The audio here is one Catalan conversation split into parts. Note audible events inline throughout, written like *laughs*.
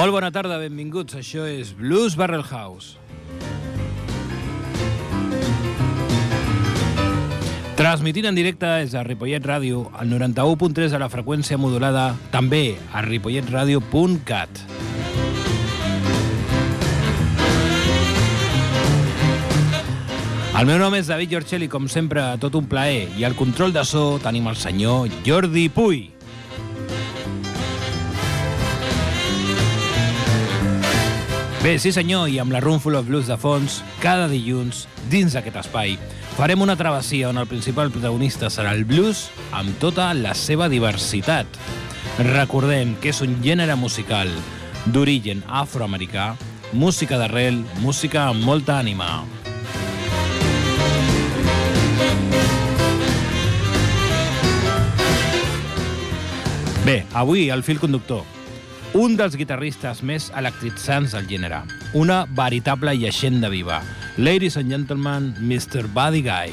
Molt bona tarda, benvinguts. Això és Blues Barrel House. Transmitint en directe des de Ripollet Ràdio, al 91.3 de la freqüència modulada, també a ripolletradio.cat. El meu nom és David Giorcelli, com sempre, tot un plaer, i al control de so tenim el senyor Jordi Puy. Bé, sí senyor, i amb la Room Full of Blues de fons, cada dilluns, dins d'aquest espai, farem una travessia on el principal protagonista serà el blues amb tota la seva diversitat. Recordem que és un gènere musical d'origen afroamericà, música d'arrel, música amb molta ànima. Bé, avui el fil conductor un dels guitarristes més electritzants del gènere, una veritable llegenda viva. Ladies and gentlemen, Mr. Buddy Guy.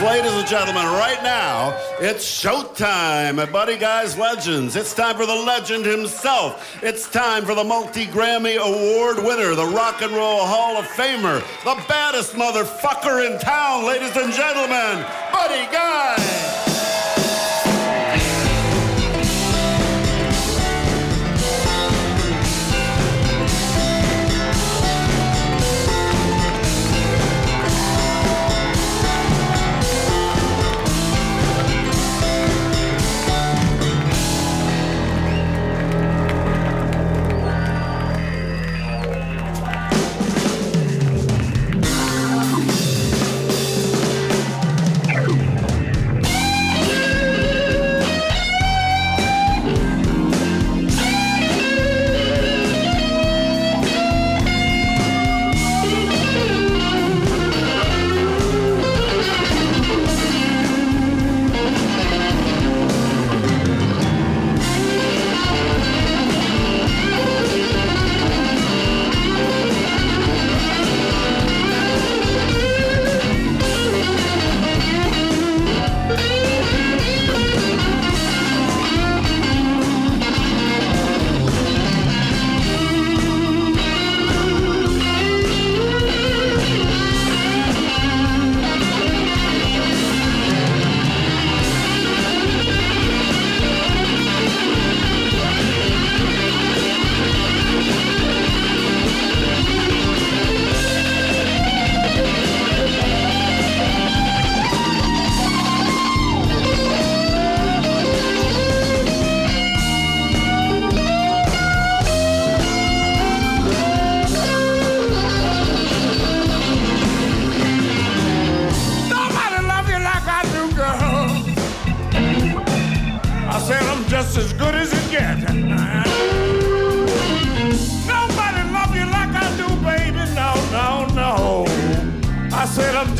Ladies and gentlemen, right now, it's showtime at Buddy Guy's Legends. It's time for the legend himself. It's time for the multi-Grammy Award winner, the Rock and Roll Hall of Famer, the baddest motherfucker in town, ladies and gentlemen, Buddy Guy!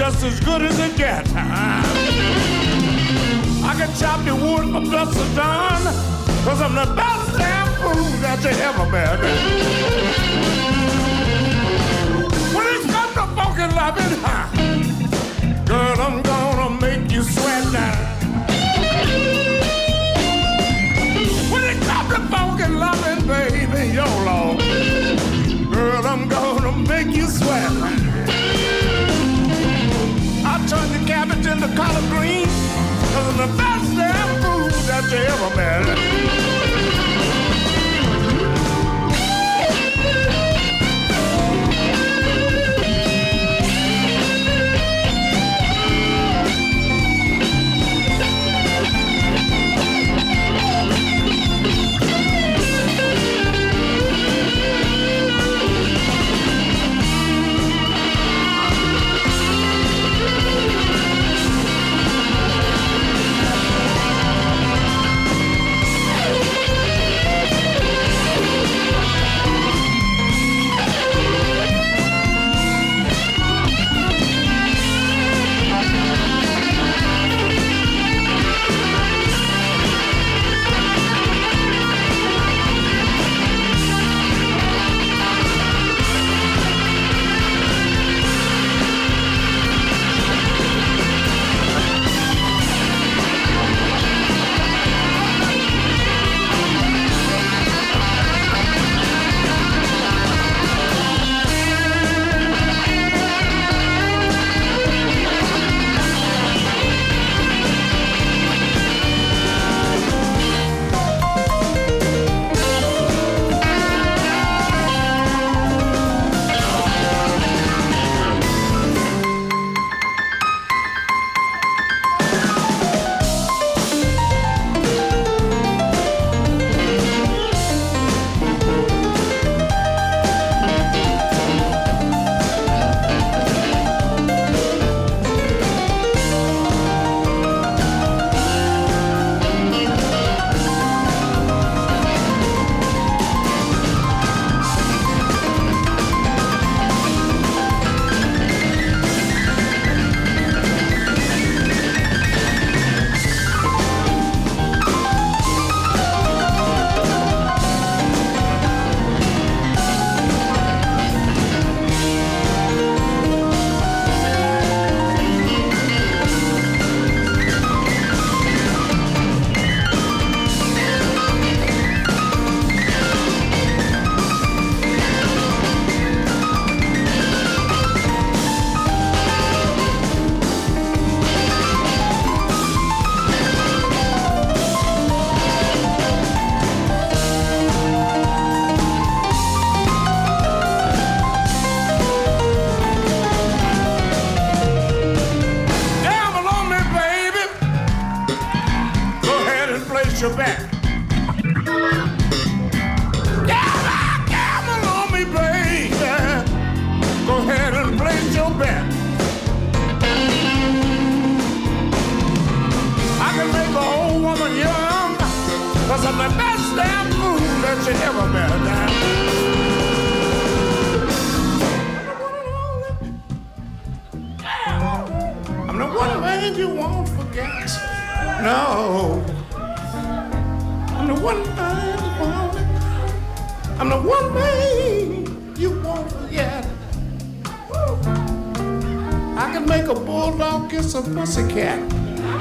Just as good as it gets. *laughs* I can chop your wood dusk to dawn, cause I'm the best damn food that you ever met. When it comes to funky loving, huh? Girl, I'm gonna make you sweat now. Collard green, cause I'm the best damn food that you ever met.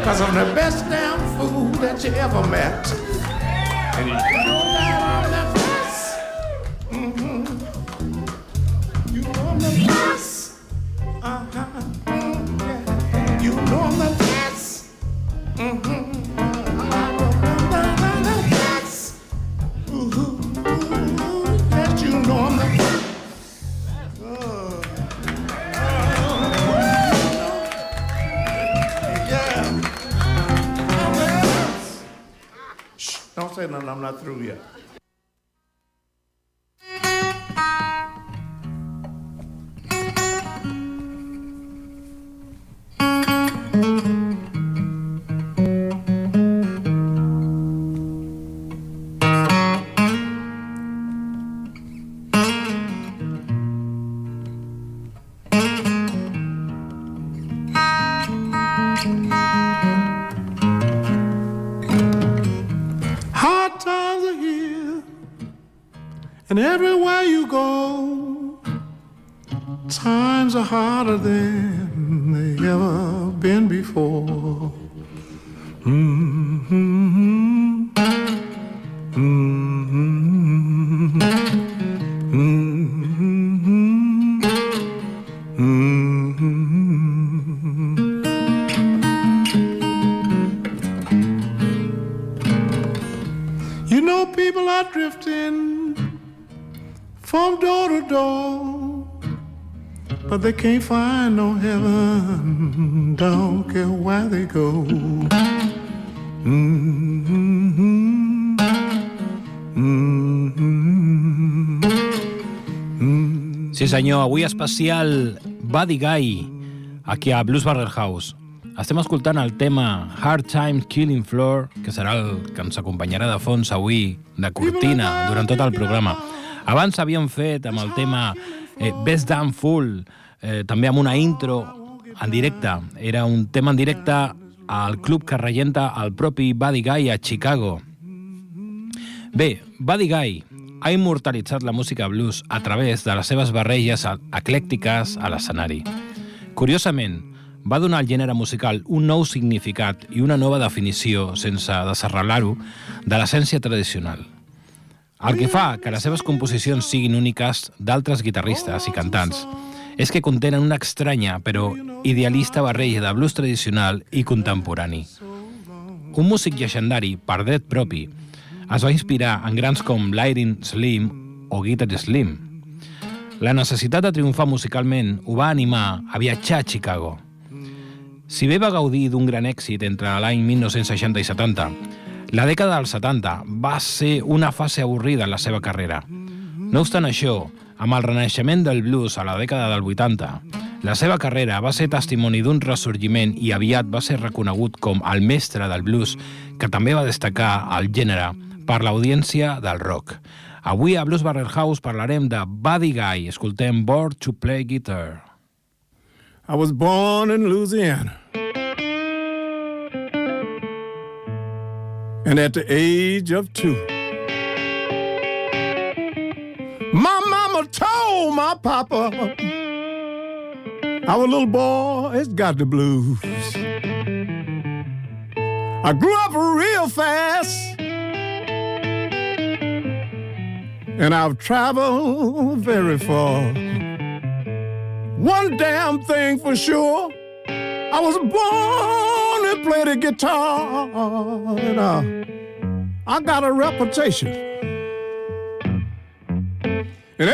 Cause I'm the best damn fool that you ever met. And everywhere you go, times are harder than they ever been before. Mhm. Find no heaven. Don't care where they go. Sí senyor, avui especial Buddy Guy, aquí a Blues Barrel House. Estem escoltant el tema Hard Time Killing Floor, que serà el que ens acompanyarà de fons avui, de cortina, durant tot el programa. Abans havíem fet amb el tema eh, Best Damn Fool, eh, també amb una intro en directe. Era un tema en directe al club que regenta el propi Buddy Guy a Chicago. Bé, Buddy Guy ha immortalitzat la música blues a través de les seves barreges eclèctiques a l'escenari. Curiosament, va donar al gènere musical un nou significat i una nova definició sense desarrelar-ho de l'essència tradicional. El que fa que les seves composicions siguin úniques d'altres guitarristes i cantants és que contenen una estranya però idealista barreja de blues tradicional i contemporani. Un músic llegendari, per dret propi, es va inspirar en grans com Lyrin Slim o Guitar Slim. La necessitat de triomfar musicalment ho va animar a viatjar a Chicago. Si bé va gaudir d'un gran èxit entre l'any 1960 i 70, la dècada dels 70 va ser una fase avorrida en la seva carrera. No obstant això, amb el renaixement del blues a la dècada del 80, la seva carrera va ser testimoni d'un ressorgiment i aviat va ser reconegut com el mestre del blues, que també va destacar al gènere per l'audiència del rock. Avui a Blues Barrel House parlarem de Buddy Guy. Escoltem Bored to Play Guitar. I was born in Louisiana. And at the age of two, told my papa, our little boy has got the blues. I grew up real fast. And I've traveled very far. One damn thing for sure, I was born to play the guitar. And uh, I got a reputation. And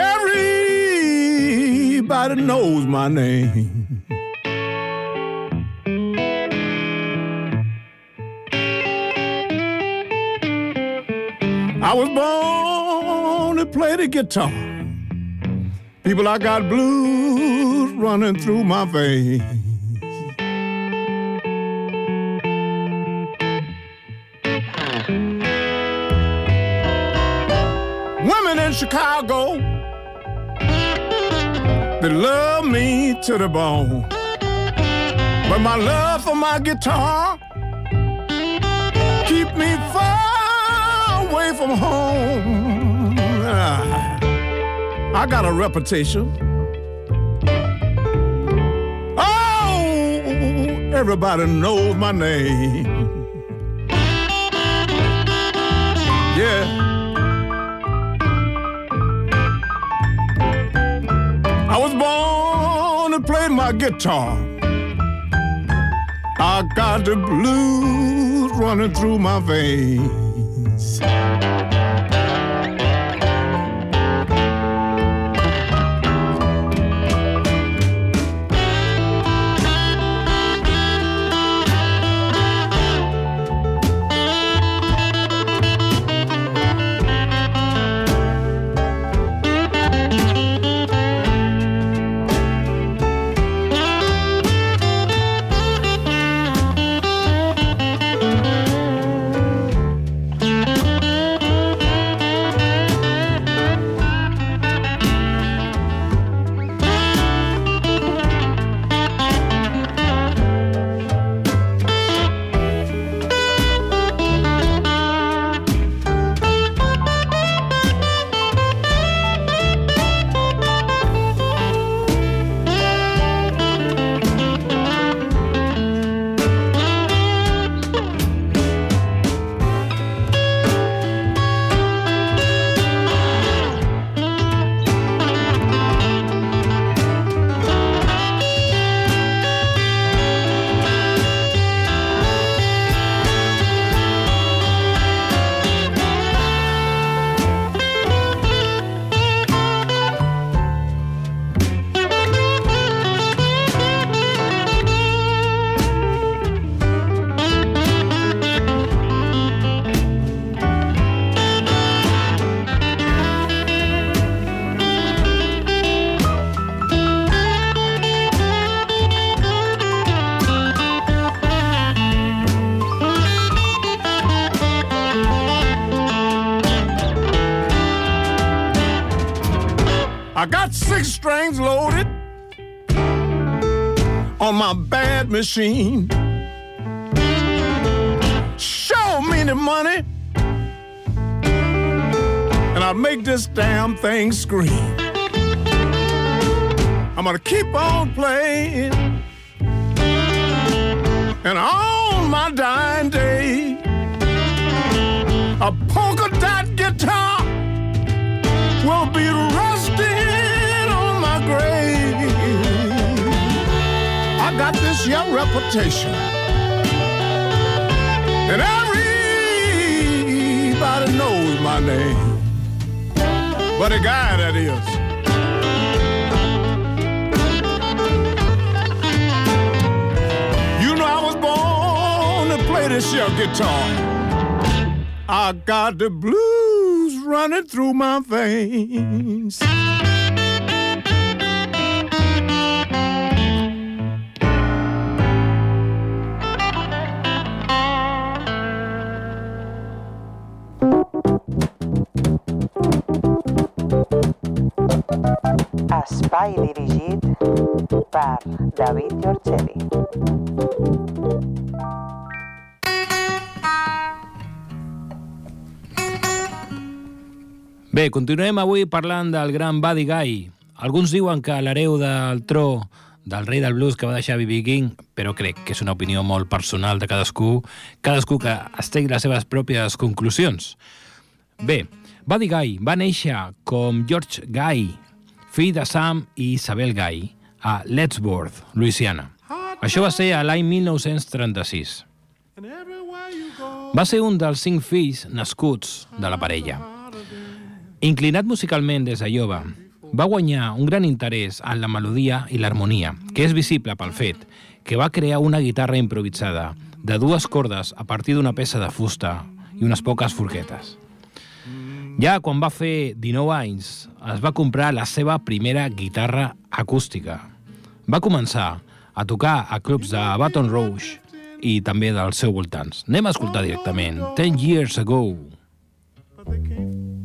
everybody knows my name. I was born to play the guitar. People, I got blues running through my veins. Women in Chicago, they love me to the bone. But my love for my guitar keep me far away from home. Ah, I got a reputation. Oh, everybody knows my name. My guitar. I got the blues running through my veins. Machine. Show me the money, and I'll make this damn thing scream. I'm gonna keep on playing, and on my dying day, a polka young and everybody knows my name. But a guy that is. You know I was born to play this your guitar. I got the blues running through my veins. Espai dirigit per David Giorgeli. Bé, continuem avui parlant del gran Buddy Guy. Alguns diuen que l'hereu del tro del rei del blues que va deixar B.B. King, però crec que és una opinió molt personal de cadascú, cadascú que es tegui les seves pròpies conclusions. Bé, Buddy Guy va néixer com George Guy, fill de Sam i Isabel Guy, a Lettsworth, Louisiana. Això va ser a l'any 1936. Va ser un dels cinc fills nascuts de la parella. Inclinat musicalment des de jove, va guanyar un gran interès en la melodia i l'harmonia, que és visible pel fet que va crear una guitarra improvisada de dues cordes a partir d'una peça de fusta i unes poques forquetes. Ja quan va fer 19 anys, es va comprar la seva primera guitarra acústica. Va començar a tocar a clubs de Baton Rouge i també dels seus voltants. Anem a escoltar directament 10 Years Ago. But they can't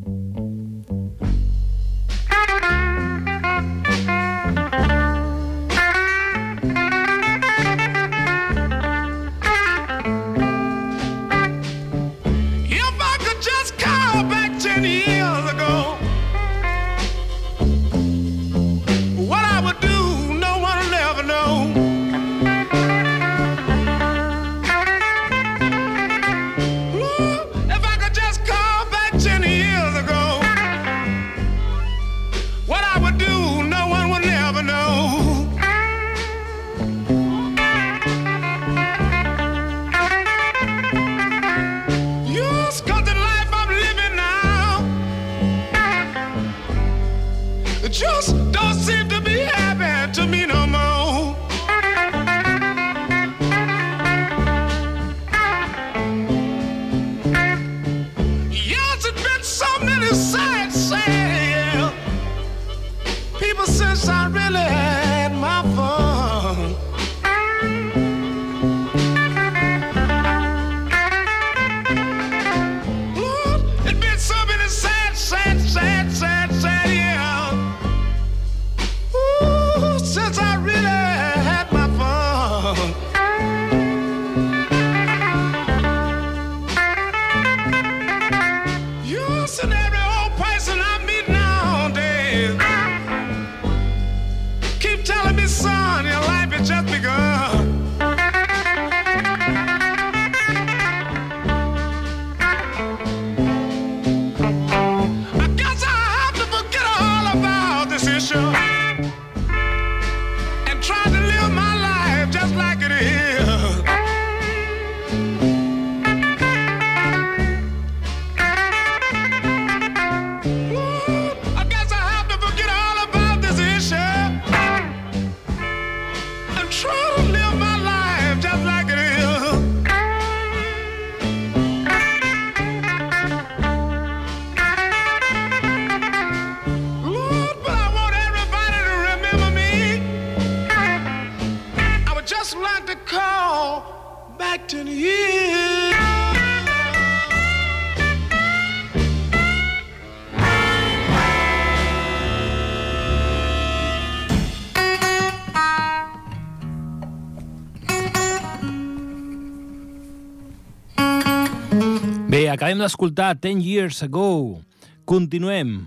acabem d'escoltar 10 Years Ago. Continuem.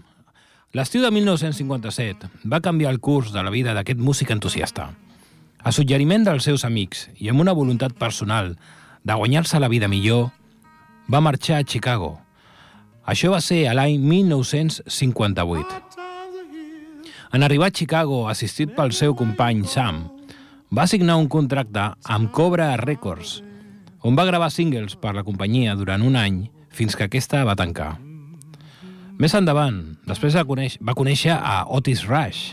L'estiu de 1957 va canviar el curs de la vida d'aquest músic entusiasta. A suggeriment dels seus amics i amb una voluntat personal de guanyar-se la vida millor, va marxar a Chicago. Això va ser a l'any 1958. En arribar a Chicago, assistit pel seu company Sam, va signar un contracte amb Cobra Records, on va gravar singles per la companyia durant un any fins que aquesta va tancar. Més endavant, després va conèixer, a Otis Rush.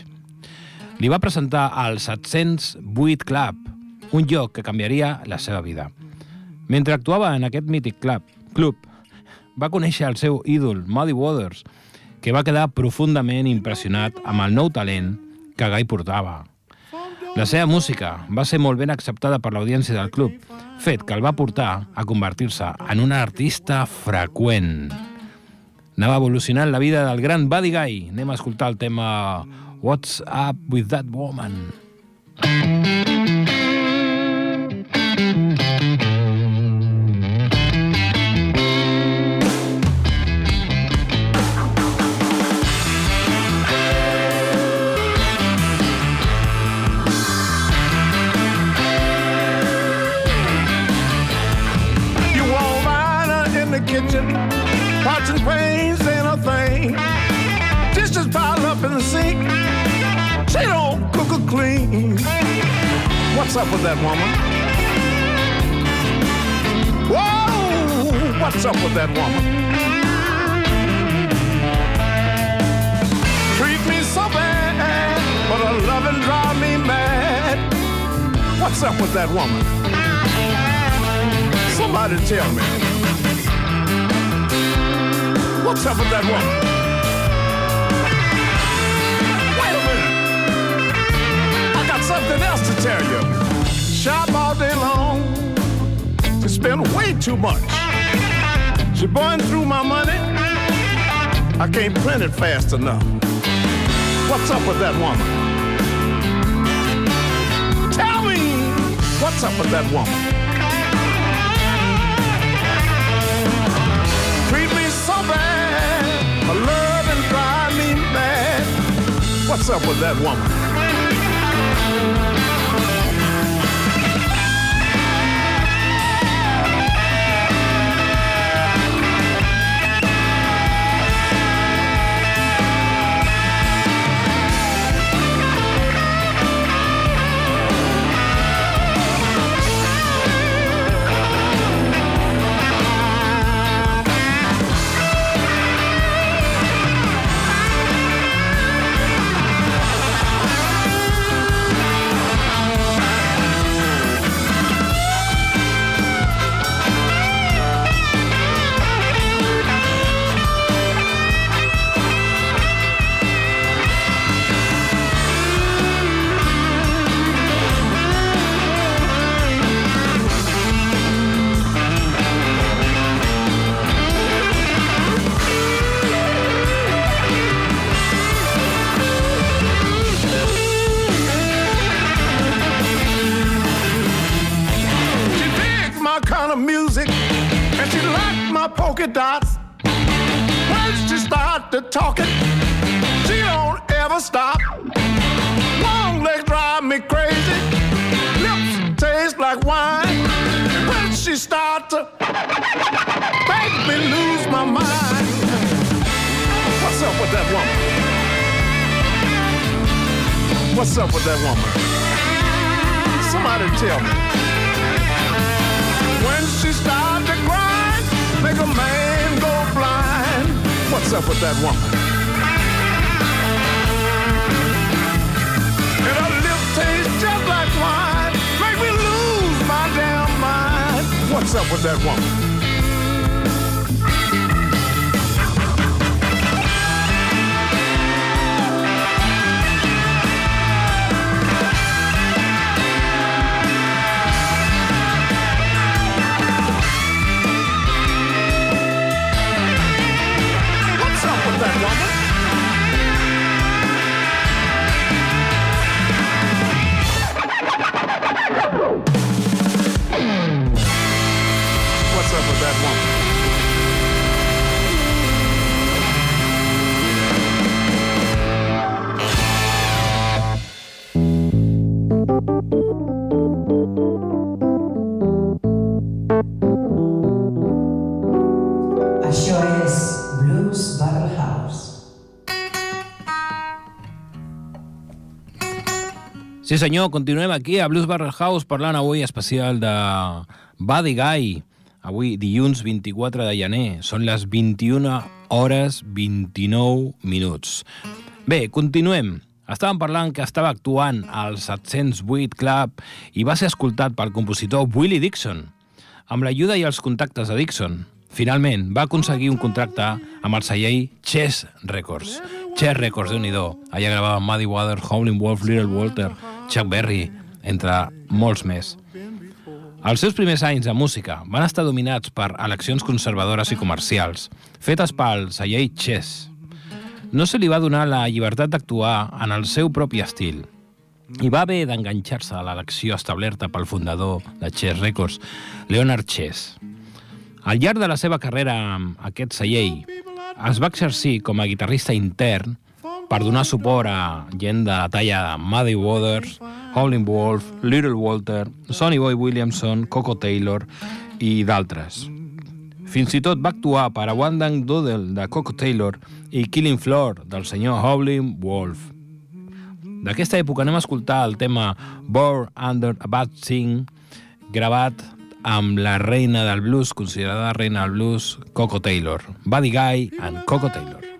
Li va presentar al 708 Club, un lloc que canviaria la seva vida. Mentre actuava en aquest mític club, club va conèixer el seu ídol, Muddy Waters, que va quedar profundament impressionat amb el nou talent que Guy portava. La seva música va ser molt ben acceptada per l'audiència del club fet que el va portar a convertir-se en un artista freqüent. Anava evolucionant la vida del gran Buddy Guy. Anem a escoltar el tema What's Up With That Woman. Thank you. What's up with that woman? Whoa! What's up with that woman? Treat me so bad, but her loving drive me mad. What's up with that woman? Somebody tell me. What's up with that woman? Wait a minute. I got something else to tell you. Shop all day long. She spend way too much. She burn through my money. I can't print it fast enough. What's up with that woman? Tell me what's up with that woman? What's up with that woman? Sí senyor, continuem aquí a Blues Barrel House parlant avui especial de Buddy Guy. Avui, dilluns 24 de gener, són les 21 hores 29 minuts. Bé, continuem. Estàvem parlant que estava actuant al 708 Club i va ser escoltat pel compositor Willie Dixon. Amb l'ajuda i els contactes de Dixon, finalment va aconseguir un contracte amb el celler Chess Records. Chess Records, déu nhi Allà gravaven Muddy Waters, Howlin' Wolf, Little Walter, Chuck Berry, entre molts més. Els seus primers anys de música van estar dominats per eleccions conservadores i comercials, fetes pel celler Chess. No se li va donar la llibertat d'actuar en el seu propi estil, i va haver d'enganxar-se a l'elecció establerta pel fundador de Chess Records, Leonard Chess. Al llarg de la seva carrera amb aquest celler, es va exercir com a guitarrista intern per donar suport a gent de la talla de Muddy Waters, Howlin' Wolf, Little Walter, Sonny Boy Williamson, Coco Taylor i d'altres. Fins i tot va actuar per a One Dang Doodle de Coco Taylor i Killing Floor del senyor Howlin' Wolf. D'aquesta època anem a escoltar el tema Born Under a Bad Thing, gravat amb la reina del blues, considerada reina del blues, Coco Taylor. Buddy Guy and Coco Taylor.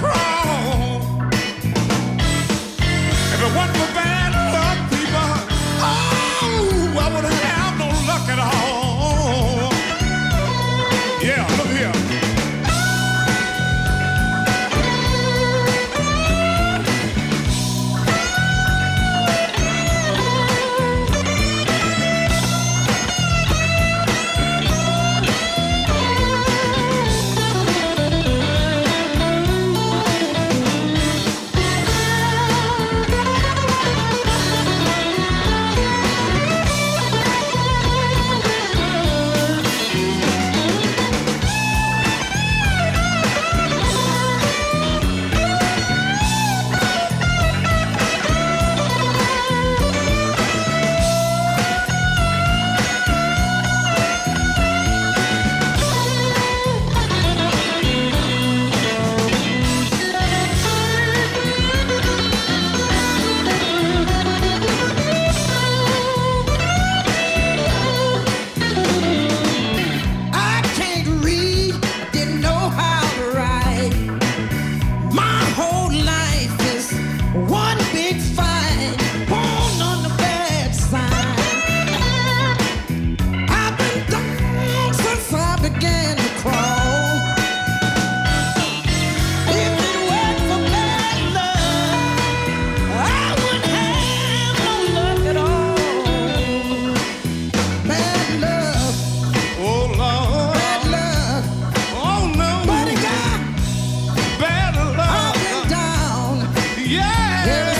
I Here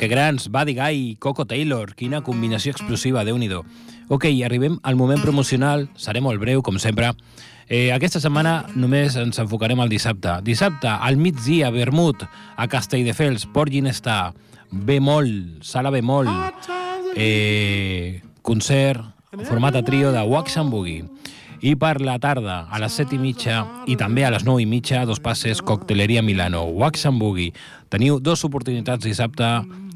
que grans, Buddy Guy i Coco Taylor. Quina combinació explosiva, déu nhi Ok, arribem al moment promocional, seré molt breu, com sempre. Eh, aquesta setmana només ens enfocarem al dissabte. Dissabte, al migdia, Vermut, a Castelldefels, Port Ginestar, Bemol, Sala Bemol, eh, concert, format a trio de Wax and Boogie. I per la tarda, a les 7 i mitja i també a les 9 i mitja, dos passes Cocteleria Milano, Wax and Boogie. Teniu dues oportunitats dissabte,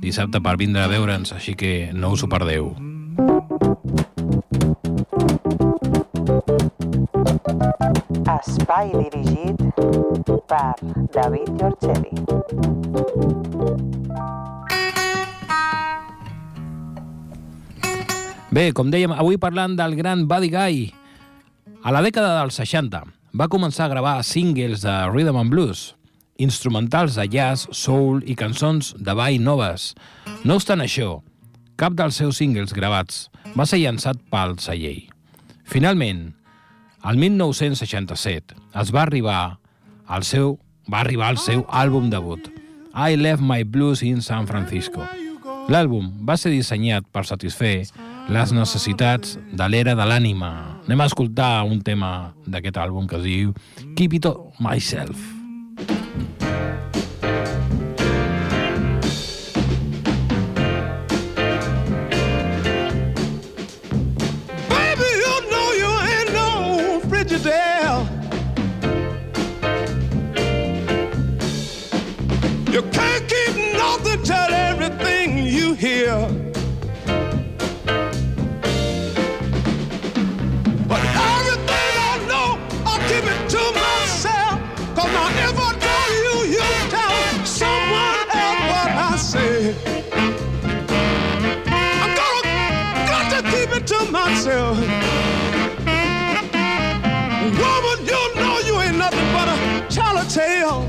dissabte per vindre a veure'ns, així que no us ho perdeu. Espai dirigit per David Giorgeli. Bé, com dèiem, avui parlant del gran Buddy Guy. A la dècada dels 60 va començar a gravar singles de rhythm and blues, instrumentals de jazz, soul i cançons de ball noves. No obstant això, cap dels seus singles gravats va ser llançat pel celler. Finalment, al 1967 es va arribar al seu va arribar al seu àlbum debut, I Left My Blues in San Francisco. L'àlbum va ser dissenyat per satisfer les necessitats de l'era de l'ànima. Anem a escoltar un tema d'aquest àlbum que es diu Keep It Myself. To myself. If I tell you, you tell someone else what I say. I'm gonna, got to keep it to myself. Woman, you know you ain't nothing but a child tale.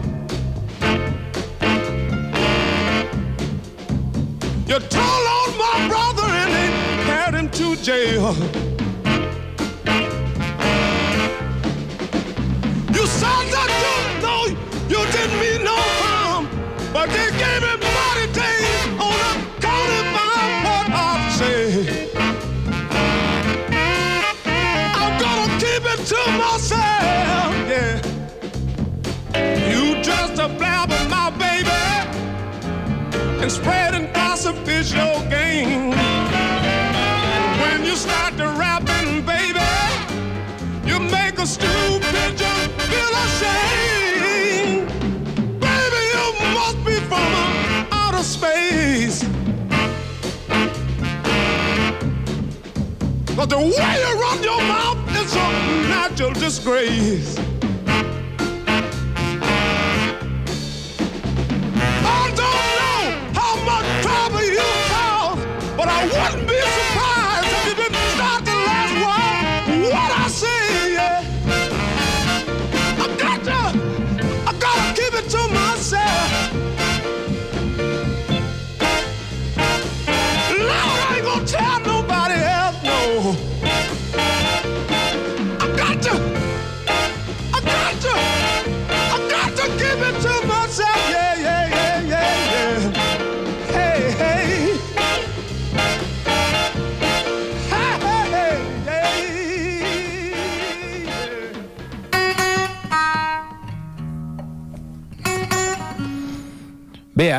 You told on my brother and they carried him to jail. And spreading gossip is your game. When you start to rapping, baby, you make a stupid just feel ashamed. Baby, you must be from outer space. But the way you run your mouth is a natural disgrace. I wouldn't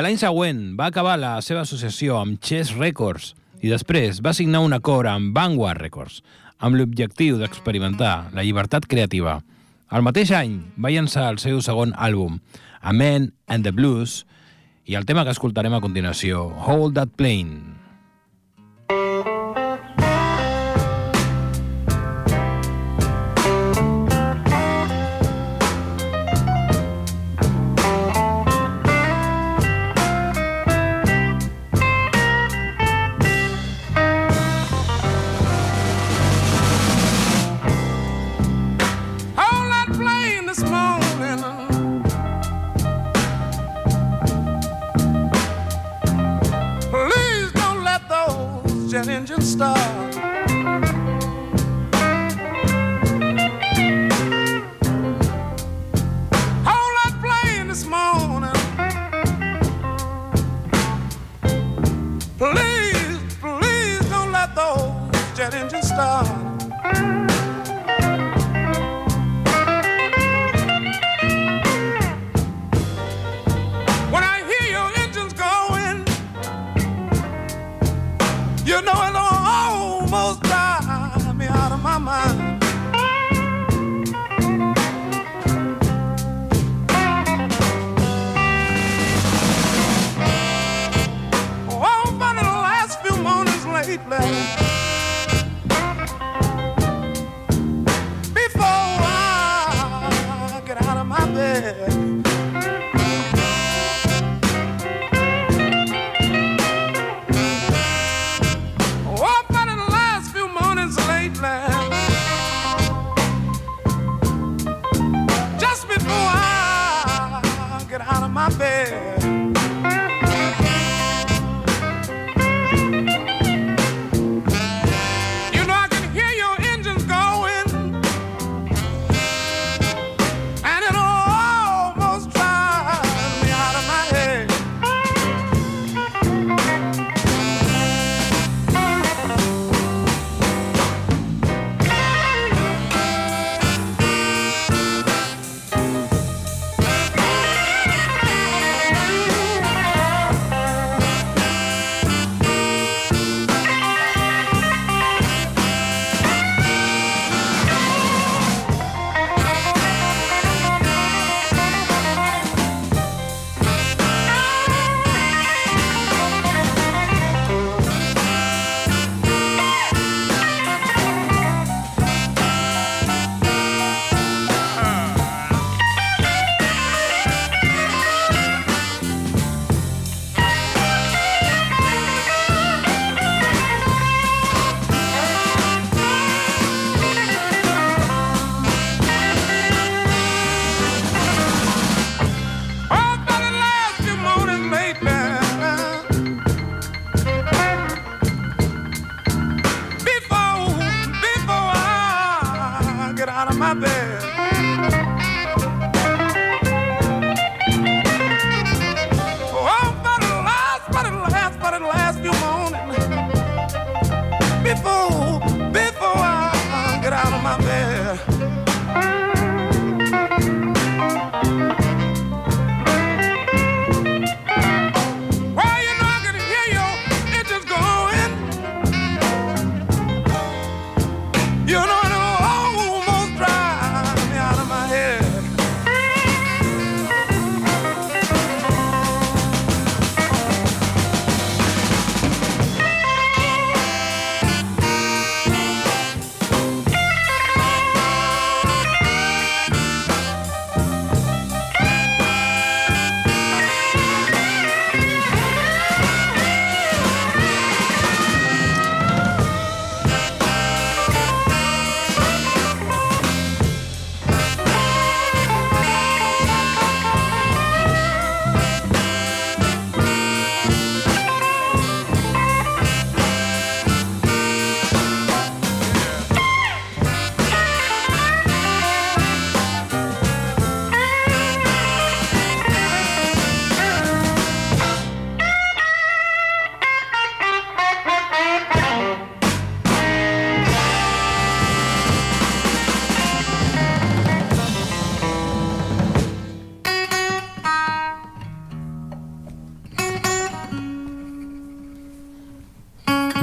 l'any següent va acabar la seva associació amb Chess Records i després va signar un acord amb Vanguard Records amb l'objectiu d'experimentar la llibertat creativa. El mateix any va llançar el seu segon àlbum, A Man and the Blues, i el tema que escoltarem a continuació, Hold That Plane.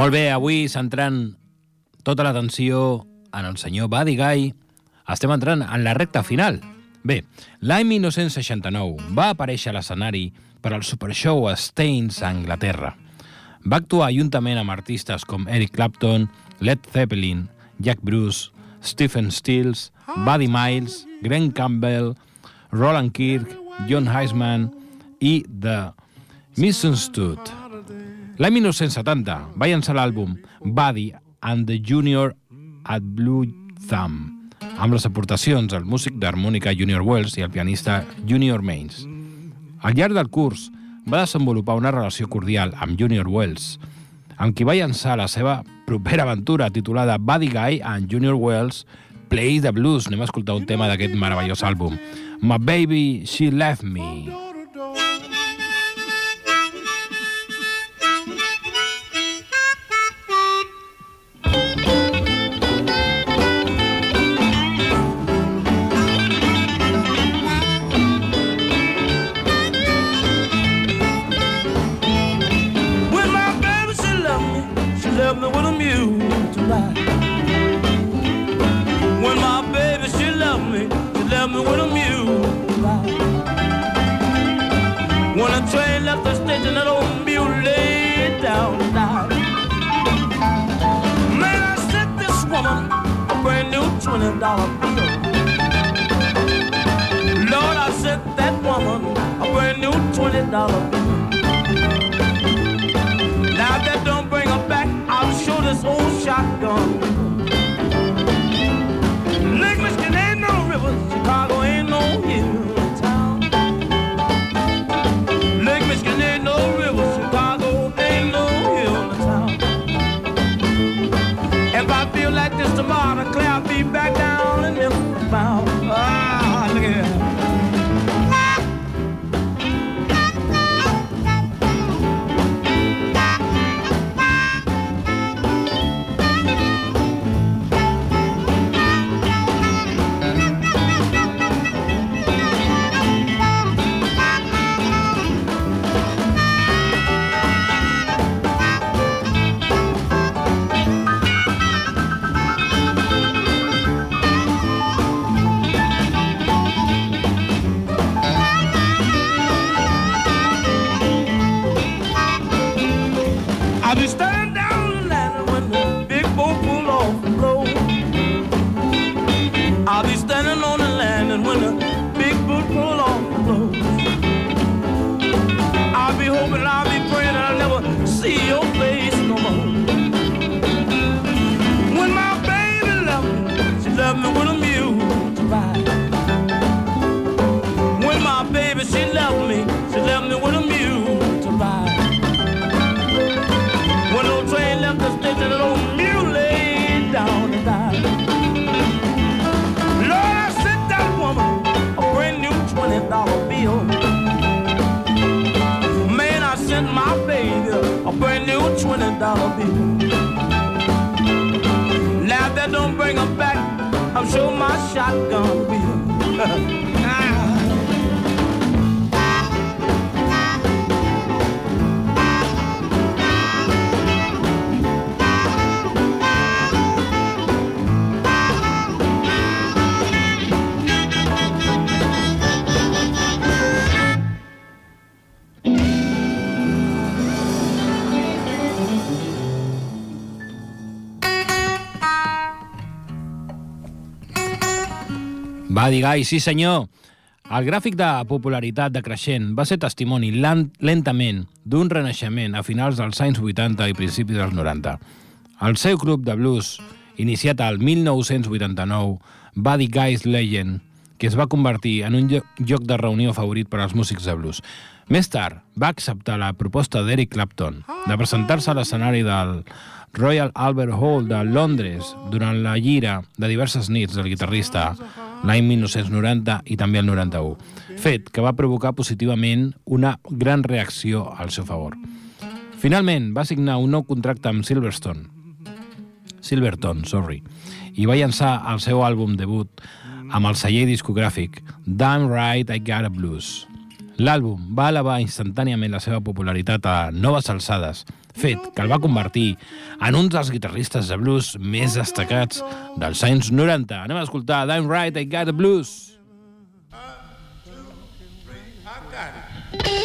Molt bé, avui centrant tota l'atenció en el senyor Buddy Guy, estem entrant en la recta final. Bé, l'any 1969 va aparèixer a l'escenari per al supershow Stains a Anglaterra. Va actuar juntament amb artistes com Eric Clapton, Led Zeppelin, Jack Bruce, Stephen Stills, Buddy Miles, Glenn Campbell, Roland Kirk, John Heisman i The Misunderstood. L'any 1970 va llançar l'àlbum Buddy and the Junior at Blue Thumb, amb les aportacions del músic d'harmònica Junior Wells i el pianista Junior Maines. Al llarg del curs, va desenvolupar una relació cordial amb Junior Wells, amb qui va llançar la seva propera aventura titulada Buddy Guy and Junior Wells Play the Blues. Anem a escoltar un tema d'aquest meravellós àlbum. My Baby, She Left Me. Dollar bill. Baby a brand new twenty dollar bill. Now that don't bring her back, I'm sure my shotgun will. *laughs* Va dir Gai, sí senyor. El gràfic de popularitat decreixent va ser testimoni lent, lentament d'un renaixement a finals dels anys 80 i principis dels 90. El seu club de blues, iniciat al 1989, Buddy Guy's Legend, que es va convertir en un llo- lloc de reunió favorit per als músics de blues. Més tard, va acceptar la proposta d'Eric Clapton de presentar-se a l'escenari del Royal Albert Hall de Londres durant la gira de diverses nits del guitarrista l'any 1990 i també el 91, fet que va provocar positivament una gran reacció al seu favor. Finalment, va signar un nou contracte amb Silverstone, Silverton, sorry, i va llançar el seu àlbum debut amb el celler discogràfic Damn Right I Got a Blues. L'àlbum va elevar instantàniament la seva popularitat a noves alçades, fet que el va convertir en un dels guitarristes de blues més destacats dels anys 90. Anem a escoltar Damn Right I Got a Blues. You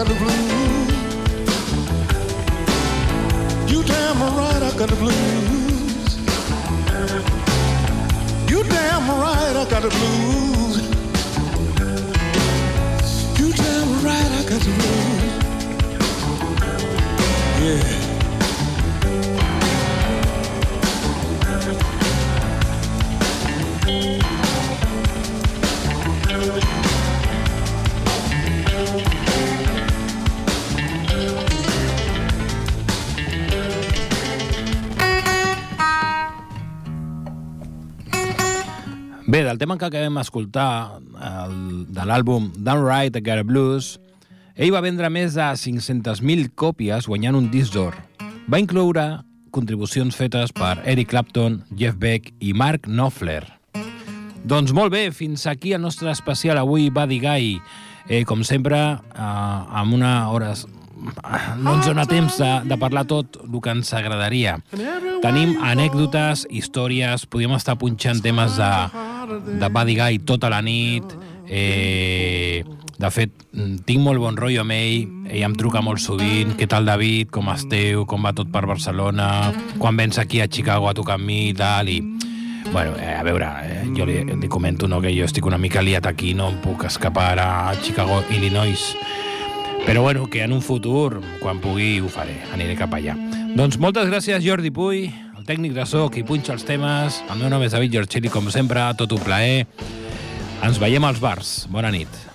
got the blues. You damn right I got the blues. Tema que acabem d'escoltar, de l'àlbum Downright I Got Blues, ell va vendre més de 500.000 còpies guanyant un disc d'or. Va incloure contribucions fetes per Eric Clapton, Jeff Beck i Mark Knopfler. Doncs molt bé, fins aquí el nostre especial avui, Buddy Guy. Eh, com sempre, eh, amb una hora... No ens dona temps de, de parlar tot el que ens agradaria. Tenim anècdotes, històries, podríem estar punxant temes de, de Buddy Guy tota la nit. Eh, de fet, tinc molt bon rotllo amb ell, ell em truca molt sovint, què tal David, com esteu, com va tot per Barcelona, quan vens aquí a Chicago a tocar amb mi i tal, i... Bueno, eh, a veure, eh, jo li, li comento no, que jo estic una mica liat aquí, no em puc escapar a Chicago, Illinois. Però bueno, que en un futur, quan pugui, ho faré, aniré cap allà. Doncs moltes gràcies, Jordi Puy, el tècnic de so, qui punxa els temes. El meu nom és David Giorcelli, com sempre, tot un plaer. Ens veiem als bars. Bona nit.